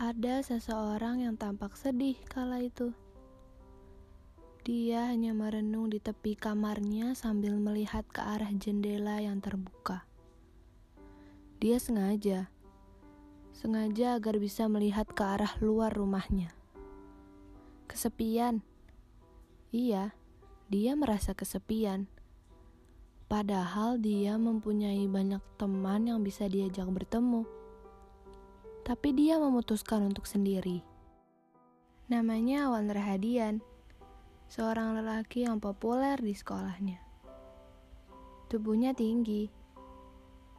Ada seseorang yang tampak sedih kala itu. Dia hanya merenung di tepi kamarnya sambil melihat ke arah jendela yang terbuka. Dia sengaja, sengaja agar bisa melihat ke arah luar rumahnya. Kesepian. Iya, dia merasa kesepian. Padahal dia mempunyai banyak teman yang bisa diajak bertemu tapi dia memutuskan untuk sendiri. Namanya Awan Rahadian, seorang lelaki yang populer di sekolahnya. Tubuhnya tinggi.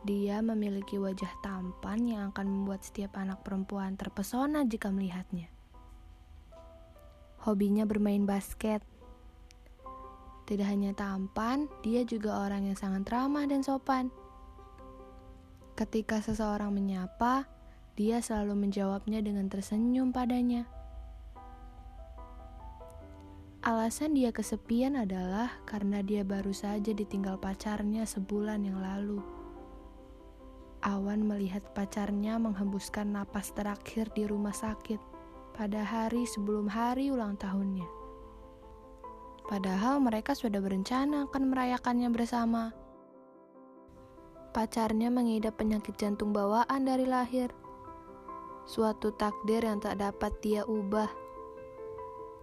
Dia memiliki wajah tampan yang akan membuat setiap anak perempuan terpesona jika melihatnya. Hobinya bermain basket. Tidak hanya tampan, dia juga orang yang sangat ramah dan sopan. Ketika seseorang menyapa, dia selalu menjawabnya dengan tersenyum padanya. Alasan dia kesepian adalah karena dia baru saja ditinggal pacarnya sebulan yang lalu. Awan melihat pacarnya menghembuskan napas terakhir di rumah sakit pada hari sebelum hari ulang tahunnya. Padahal mereka sudah berencana akan merayakannya bersama. Pacarnya mengidap penyakit jantung bawaan dari lahir suatu takdir yang tak dapat dia ubah.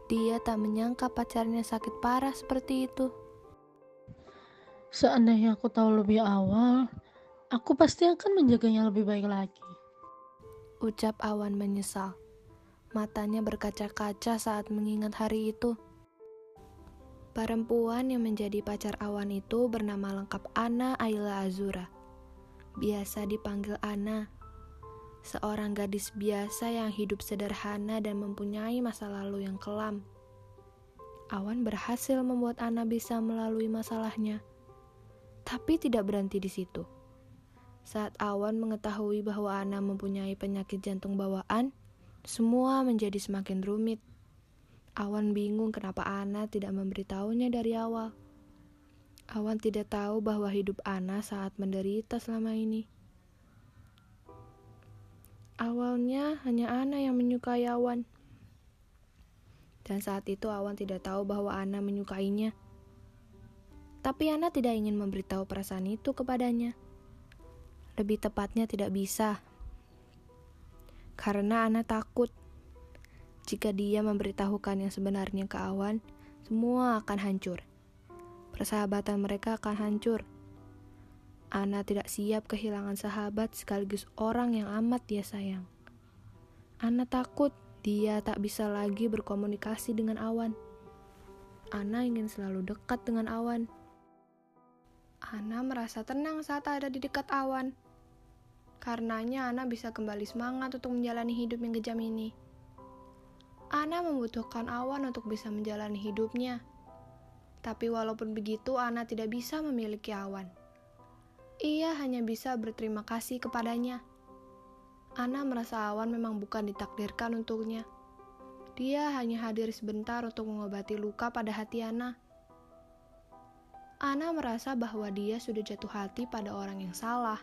Dia tak menyangka pacarnya sakit parah seperti itu. Seandainya aku tahu lebih awal, aku pasti akan menjaganya lebih baik lagi. Ucap Awan menyesal. Matanya berkaca-kaca saat mengingat hari itu. Perempuan yang menjadi pacar Awan itu bernama lengkap Ana Ayla Azura. Biasa dipanggil Ana seorang gadis biasa yang hidup sederhana dan mempunyai masa lalu yang kelam. Awan berhasil membuat Ana bisa melalui masalahnya, tapi tidak berhenti di situ. Saat Awan mengetahui bahwa Ana mempunyai penyakit jantung bawaan, semua menjadi semakin rumit. Awan bingung kenapa Ana tidak memberitahunya dari awal. Awan tidak tahu bahwa hidup Ana saat menderita selama ini. Awalnya hanya Ana yang menyukai Awan. Dan saat itu Awan tidak tahu bahwa Ana menyukainya. Tapi Ana tidak ingin memberitahu perasaan itu kepadanya. Lebih tepatnya tidak bisa. Karena Ana takut jika dia memberitahukan yang sebenarnya ke Awan, semua akan hancur. Persahabatan mereka akan hancur Ana tidak siap kehilangan sahabat sekaligus orang yang amat dia sayang. Ana takut dia tak bisa lagi berkomunikasi dengan Awan. Ana ingin selalu dekat dengan Awan. Ana merasa tenang saat ada di dekat Awan. Karenanya Ana bisa kembali semangat untuk menjalani hidup yang kejam ini. Ana membutuhkan Awan untuk bisa menjalani hidupnya. Tapi walaupun begitu, Ana tidak bisa memiliki Awan ia hanya bisa berterima kasih kepadanya. Ana merasa Awan memang bukan ditakdirkan untuknya. Dia hanya hadir sebentar untuk mengobati luka pada hati Ana. Ana merasa bahwa dia sudah jatuh hati pada orang yang salah.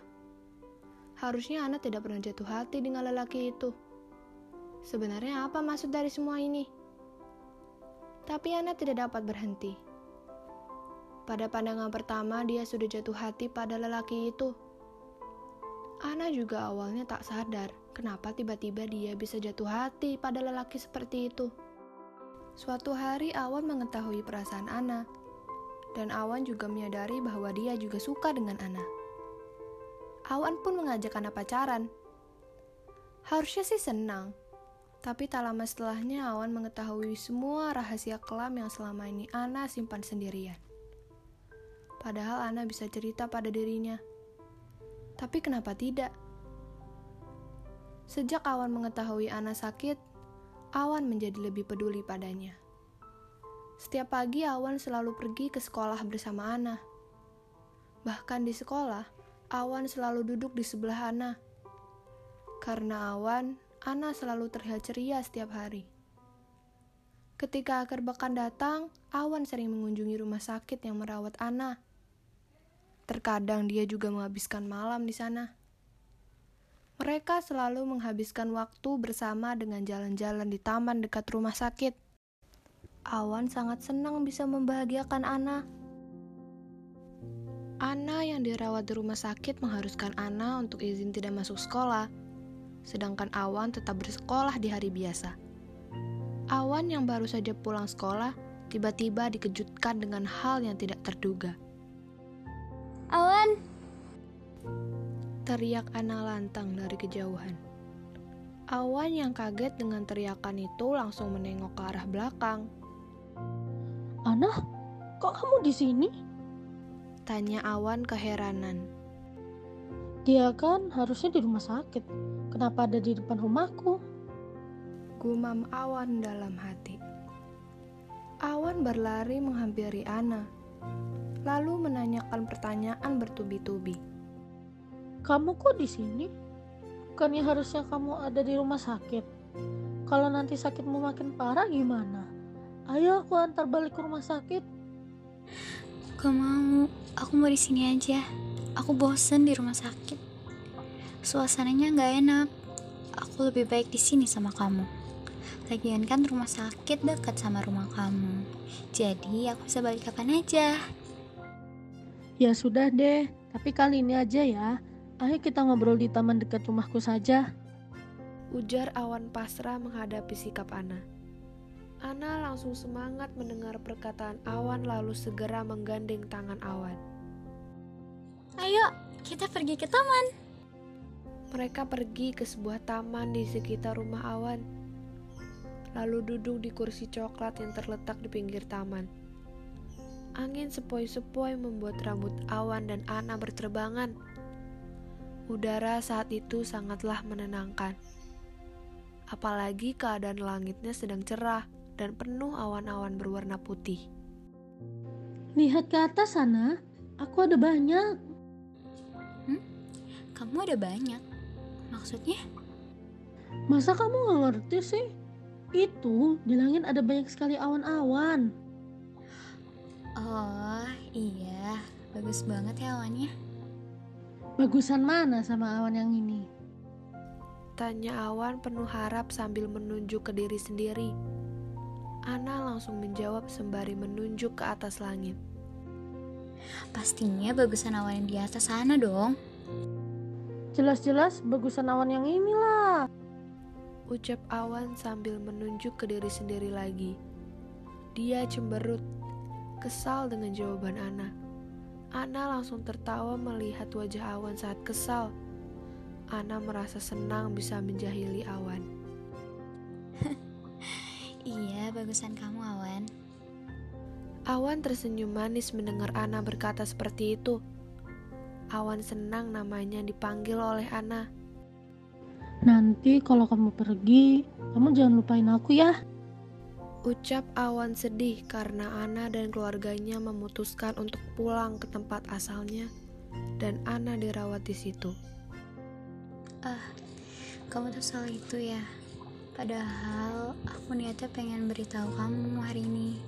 Harusnya Ana tidak pernah jatuh hati dengan lelaki itu. Sebenarnya apa maksud dari semua ini? Tapi Ana tidak dapat berhenti. Pada pandangan pertama, dia sudah jatuh hati pada lelaki itu. Ana juga awalnya tak sadar kenapa tiba-tiba dia bisa jatuh hati pada lelaki seperti itu. Suatu hari Awan mengetahui perasaan Ana, dan Awan juga menyadari bahwa dia juga suka dengan Ana. Awan pun mengajak Ana pacaran. Harusnya sih senang, tapi tak lama setelahnya Awan mengetahui semua rahasia kelam yang selama ini Ana simpan sendirian. Padahal Ana bisa cerita pada dirinya. Tapi kenapa tidak? Sejak Awan mengetahui Ana sakit, Awan menjadi lebih peduli padanya. Setiap pagi Awan selalu pergi ke sekolah bersama Ana. Bahkan di sekolah, Awan selalu duduk di sebelah Ana. Karena Awan, Ana selalu terlihat ceria setiap hari. Ketika akhir pekan datang, Awan sering mengunjungi rumah sakit yang merawat Ana. Terkadang dia juga menghabiskan malam di sana. Mereka selalu menghabiskan waktu bersama dengan jalan-jalan di taman dekat rumah sakit. Awan sangat senang bisa membahagiakan Ana. Ana yang dirawat di rumah sakit mengharuskan Ana untuk izin tidak masuk sekolah, sedangkan Awan tetap bersekolah di hari biasa. Awan yang baru saja pulang sekolah tiba-tiba dikejutkan dengan hal yang tidak terduga. Awan, Teriak Ana lantang dari kejauhan. Awan yang kaget dengan teriakan itu langsung menengok ke arah belakang. Ana, kok kamu di sini? Tanya Awan keheranan. Dia kan harusnya di rumah sakit. Kenapa ada di depan rumahku? Gumam Awan dalam hati. Awan berlari menghampiri Ana, lalu menanyakan pertanyaan bertubi-tubi. Kamu kok di sini? Bukannya harusnya kamu ada di rumah sakit. Kalau nanti sakitmu makin parah gimana? Ayo aku antar balik ke rumah sakit. gak mau. Aku mau di sini aja. Aku bosen di rumah sakit. Suasananya nggak enak. Aku lebih baik di sini sama kamu. Lagian kan rumah sakit dekat sama rumah kamu. Jadi aku bisa balik kapan aja. Ya sudah deh, tapi kali ini aja ya. Ayo kita ngobrol di taman dekat rumahku saja. Ujar Awan pasrah menghadapi sikap Ana. Ana langsung semangat mendengar perkataan Awan lalu segera menggandeng tangan Awan. Ayo, kita pergi ke taman. Mereka pergi ke sebuah taman di sekitar rumah Awan. Lalu duduk di kursi coklat yang terletak di pinggir taman. Angin sepoi-sepoi membuat rambut Awan dan Ana berterbangan. Udara saat itu sangatlah menenangkan. Apalagi keadaan langitnya sedang cerah dan penuh awan-awan berwarna putih. Lihat ke atas sana, aku ada banyak. Kamu ada banyak. Maksudnya? Masa kamu gak ngerti sih? Itu di langit ada banyak sekali awan-awan. Oh, iya. Bagus banget ya awannya. Bagusan mana sama awan yang ini? Tanya Awan penuh harap sambil menunjuk ke diri sendiri. Ana langsung menjawab sembari menunjuk ke atas langit. Pastinya bagusan awan yang di atas sana dong. Jelas-jelas bagusan awan yang inilah. Ucap Awan sambil menunjuk ke diri sendiri lagi. Dia cemberut, kesal dengan jawaban Ana. Ana langsung tertawa melihat wajah Awan saat kesal. Ana merasa senang bisa menjahili Awan. Iya, bagusan kamu awan. Awan tersenyum manis mendengar Ana berkata seperti itu. Awan senang namanya dipanggil oleh Ana. Nanti kalau kamu pergi, kamu jangan lupain aku ya. Ucap Awan sedih karena Ana dan keluarganya memutuskan untuk pulang ke tempat asalnya dan Ana dirawat di situ. Ah, kamu tuh soal itu ya. Padahal aku niatnya pengen beritahu kamu hari ini.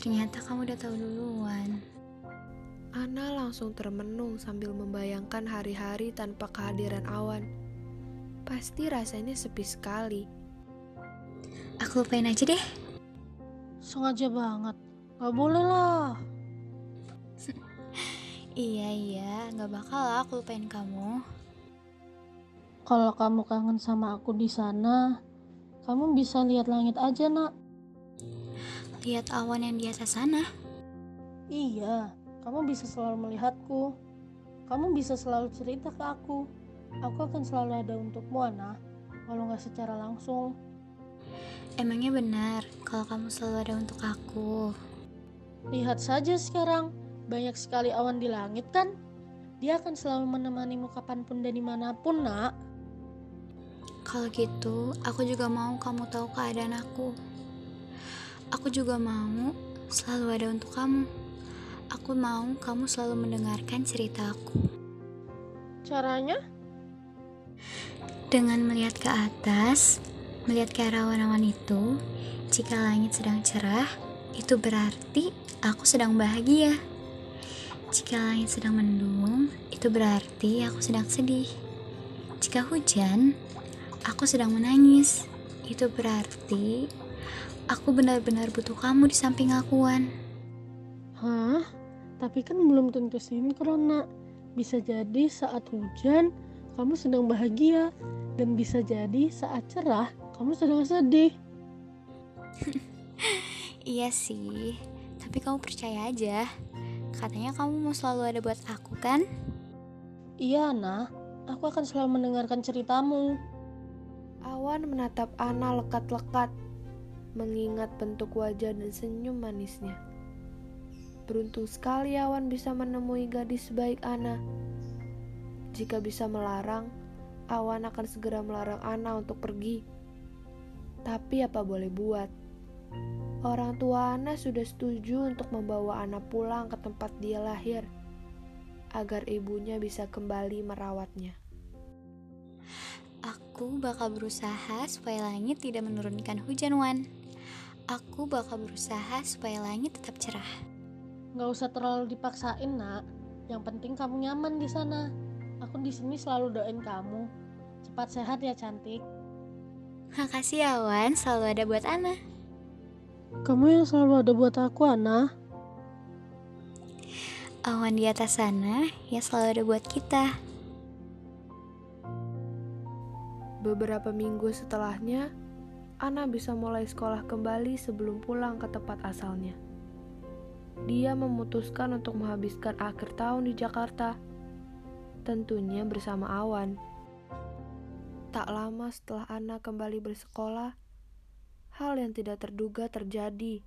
Ternyata kamu udah tahu duluan. Ana langsung termenung sambil membayangkan hari-hari tanpa kehadiran Awan. Pasti rasanya sepi sekali. Aku lupain aja deh. Sengaja banget. Gak boleh lah. Iya iya, nggak bakal lah aku lupain kamu. Kalau kamu kangen sama aku di sana, kamu bisa lihat langit aja, nak. Lihat awan yang di atas sana. Iya, kamu bisa selalu melihatku. Kamu bisa selalu cerita ke aku. Aku akan selalu ada untukmu, Ana. Walau nggak secara langsung. Emangnya benar kalau kamu selalu ada untuk aku. Lihat saja sekarang, banyak sekali awan di langit kan? Dia akan selalu menemanimu kapan pun dan di mana pun, nak. Kalau gitu, aku juga mau kamu tahu keadaan aku. Aku juga mau selalu ada untuk kamu. Aku mau kamu selalu mendengarkan cerita aku. Caranya? Dengan melihat ke atas, melihat ke arah awan-awan itu, jika langit sedang cerah, itu berarti aku sedang bahagia. Jika langit sedang mendung, itu berarti aku sedang sedih. Jika hujan, aku sedang menangis. Itu berarti aku benar-benar butuh kamu di samping akuan. Hah? Tapi kan belum tentu sinkron, nak. Bisa jadi saat hujan, kamu sedang bahagia. Dan bisa jadi saat cerah, kamu sedang sedih. Iya sih, tapi kamu percaya aja. Katanya kamu mau selalu ada buat aku kan? Iya, nak. Aku akan selalu mendengarkan ceritamu. Awan menatap Ana lekat-lekat, mengingat bentuk wajah dan senyum manisnya. Beruntung sekali Awan bisa menemui gadis sebaik Ana. Jika bisa melarang, Awan akan segera melarang Ana untuk pergi. Tapi apa boleh buat? Orang tua Ana sudah setuju untuk membawa Ana pulang ke tempat dia lahir, agar ibunya bisa kembali merawatnya. Aku bakal berusaha supaya langit tidak menurunkan hujan, Wan. Aku bakal berusaha supaya langit tetap cerah. Gak usah terlalu dipaksain, nak. Yang penting kamu nyaman di sana. Aku di sini selalu doain kamu. Cepat sehat ya, cantik. Makasih ya, Wan. Selalu ada buat Ana. Kamu yang selalu ada buat aku, Ana. Awan di atas sana ya selalu ada buat kita. Beberapa minggu setelahnya, Ana bisa mulai sekolah kembali sebelum pulang ke tempat asalnya. Dia memutuskan untuk menghabiskan akhir tahun di Jakarta, tentunya bersama Awan. Tak lama setelah Ana kembali bersekolah, hal yang tidak terduga terjadi.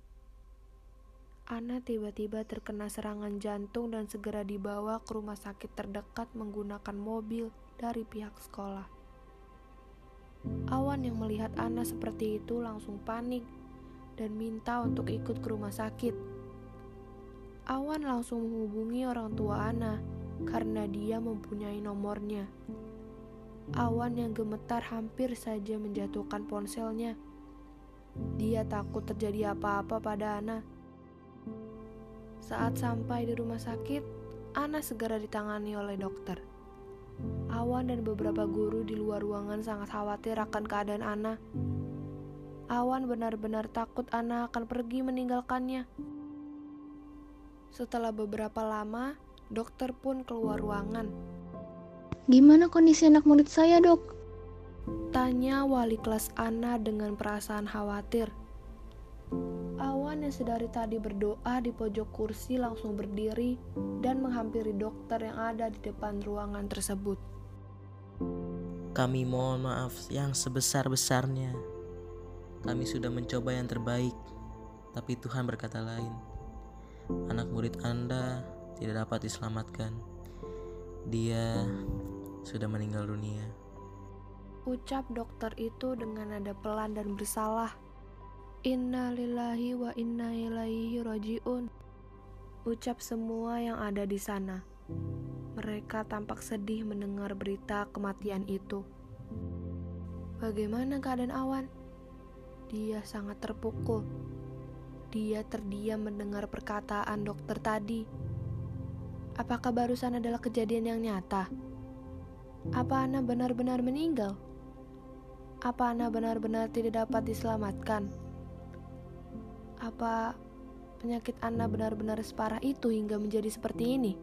Ana tiba-tiba terkena serangan jantung dan segera dibawa ke rumah sakit terdekat menggunakan mobil dari pihak sekolah. Awan yang melihat Ana seperti itu langsung panik dan minta untuk ikut ke rumah sakit. Awan langsung menghubungi orang tua Ana karena dia mempunyai nomornya. Awan yang gemetar hampir saja menjatuhkan ponselnya. Dia takut terjadi apa-apa pada Ana. Saat sampai di rumah sakit, Ana segera ditangani oleh dokter. Awan dan beberapa guru di luar ruangan sangat khawatir akan keadaan Ana. Awan benar-benar takut Ana akan pergi meninggalkannya. Setelah beberapa lama, dokter pun keluar ruangan. Gimana kondisi anak murid saya, dok? Tanya wali kelas Ana dengan perasaan khawatir. Awan yang sedari tadi berdoa di pojok kursi langsung berdiri dan menghampiri dokter yang ada di depan ruangan tersebut. Kami mohon maaf yang sebesar-besarnya. Kami sudah mencoba yang terbaik, tapi Tuhan berkata lain. Anak murid Anda tidak dapat diselamatkan. Dia sudah meninggal dunia. Ucap dokter itu dengan nada pelan dan bersalah. Inna lillahi wa inna ilaihi roji'un. Ucap semua yang ada di sana. Mereka tampak sedih mendengar berita kematian itu. Bagaimana keadaan Awan? Dia sangat terpukul. Dia terdiam mendengar perkataan dokter tadi. Apakah barusan adalah kejadian yang nyata? Apa Ana benar-benar meninggal? Apa Ana benar-benar tidak dapat diselamatkan? Apa penyakit Ana benar-benar separah itu hingga menjadi seperti ini?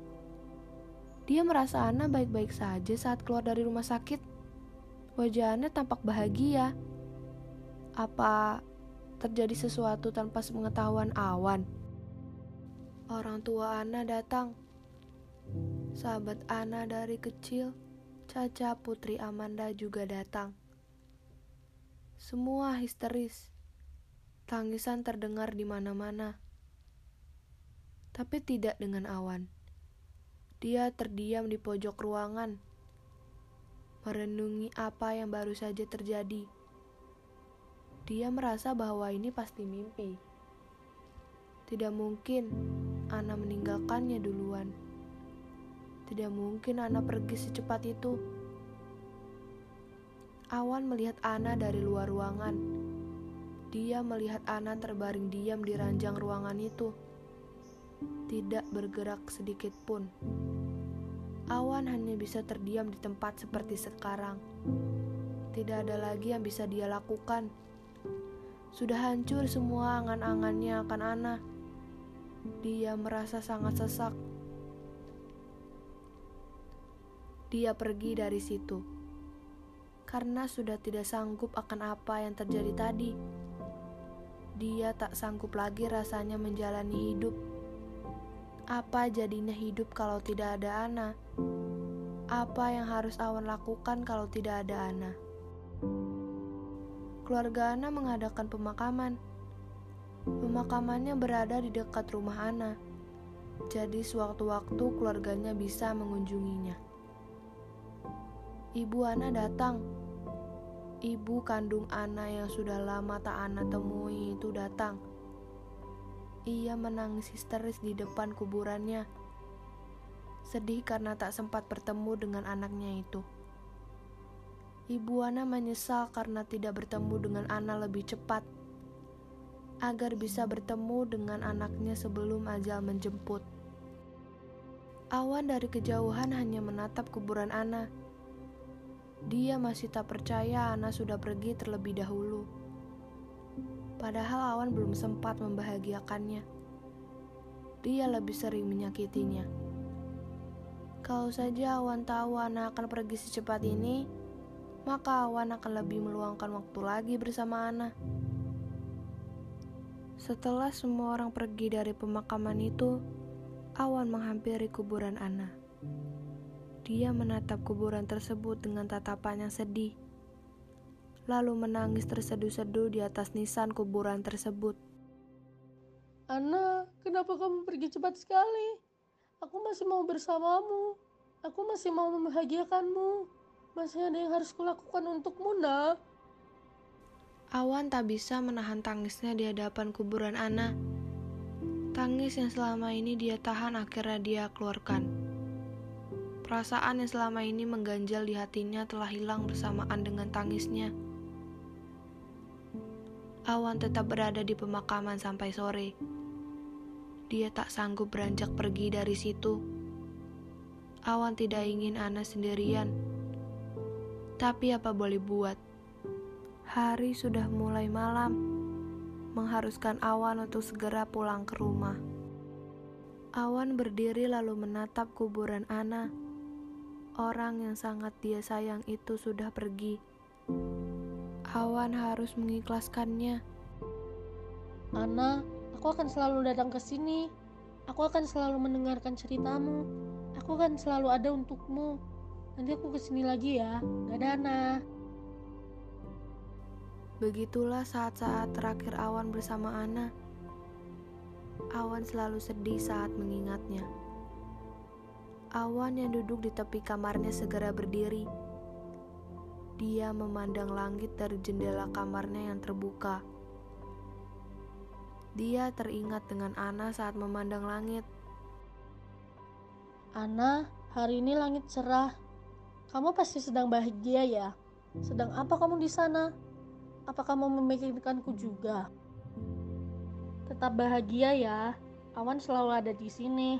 Dia merasa Ana baik-baik saja saat keluar dari rumah sakit. Wajah Ana tampak bahagia. Apa terjadi sesuatu tanpa sepengetahuan awan? Orang tua Ana datang. Sahabat Ana dari kecil, Caca Putri Amanda juga datang. Semua histeris. Tangisan terdengar di mana-mana. Tapi tidak dengan awan. Dia terdiam di pojok ruangan, merenungi apa yang baru saja terjadi. Dia merasa bahwa ini pasti mimpi. Tidak mungkin Ana meninggalkannya duluan. Tidak mungkin Ana pergi secepat itu. Awan melihat Ana dari luar ruangan. Dia melihat Ana terbaring diam di ranjang ruangan itu. Tidak bergerak sedikit pun. Awan hanya bisa terdiam di tempat seperti sekarang. Tidak ada lagi yang bisa dia lakukan. Sudah hancur semua angan-angannya akan Ana. Dia merasa sangat sesak. Dia pergi dari situ karena sudah tidak sanggup akan apa yang terjadi tadi. Dia tak sanggup lagi rasanya menjalani hidup. Apa jadinya hidup kalau tidak ada Ana? Apa yang harus Awan lakukan kalau tidak ada Ana? Keluarga Ana mengadakan pemakaman. Pemakamannya berada di dekat rumah Ana. Jadi sewaktu-waktu keluarganya bisa mengunjunginya. Ibu Ana datang. Ibu kandung Ana yang sudah lama tak Ana temui itu datang. Ia menangis histeris di depan kuburannya. Sedih karena tak sempat bertemu dengan anaknya itu. Ibu Ana menyesal karena tidak bertemu dengan Ana lebih cepat, agar bisa bertemu dengan anaknya sebelum ajal menjemput. Awan dari kejauhan hanya menatap kuburan Ana dia masih tak percaya Ana sudah pergi terlebih dahulu. Padahal Awan belum sempat membahagiakannya. Dia lebih sering menyakitinya. Kalau saja Awan tahu Ana akan pergi secepat ini, maka Awan akan lebih meluangkan waktu lagi bersama Ana. Setelah semua orang pergi dari pemakaman itu, Awan menghampiri kuburan Ana. Dia menatap kuburan tersebut dengan tatapan yang sedih, lalu menangis terseduh-seduh di atas nisan kuburan tersebut. Ana, kenapa kamu pergi cepat sekali? Aku masih mau bersamamu. Aku masih mau membahagiakanmu. Masih ada yang harus kulakukan untukmu, nak. Awan tak bisa menahan tangisnya di hadapan kuburan Ana. Tangis yang selama ini dia tahan akhirnya dia keluarkan. Perasaan yang selama ini mengganjal di hatinya telah hilang bersamaan dengan tangisnya. Awan tetap berada di pemakaman sampai sore. Dia tak sanggup beranjak pergi dari situ. Awan tidak ingin Ana sendirian. Tapi apa boleh buat? Hari sudah mulai malam, mengharuskan Awan untuk segera pulang ke rumah. Awan berdiri lalu menatap kuburan Ana Orang yang sangat dia sayang itu sudah pergi. Awan harus mengikhlaskannya. Ana, aku akan selalu datang ke sini. Aku akan selalu mendengarkan ceritamu. Aku akan selalu ada untukmu. Nanti aku ke sini lagi ya. Dadah, Ana. Begitulah saat-saat terakhir Awan bersama Ana. Awan selalu sedih saat mengingatnya. Awan yang duduk di tepi kamarnya segera berdiri. Dia memandang langit dari jendela kamarnya yang terbuka. Dia teringat dengan Ana saat memandang langit. Ana, hari ini langit cerah. Kamu pasti sedang bahagia ya? Sedang apa kamu di sana? Apa kamu memikirkanku juga? Tetap bahagia ya. Awan selalu ada di sini.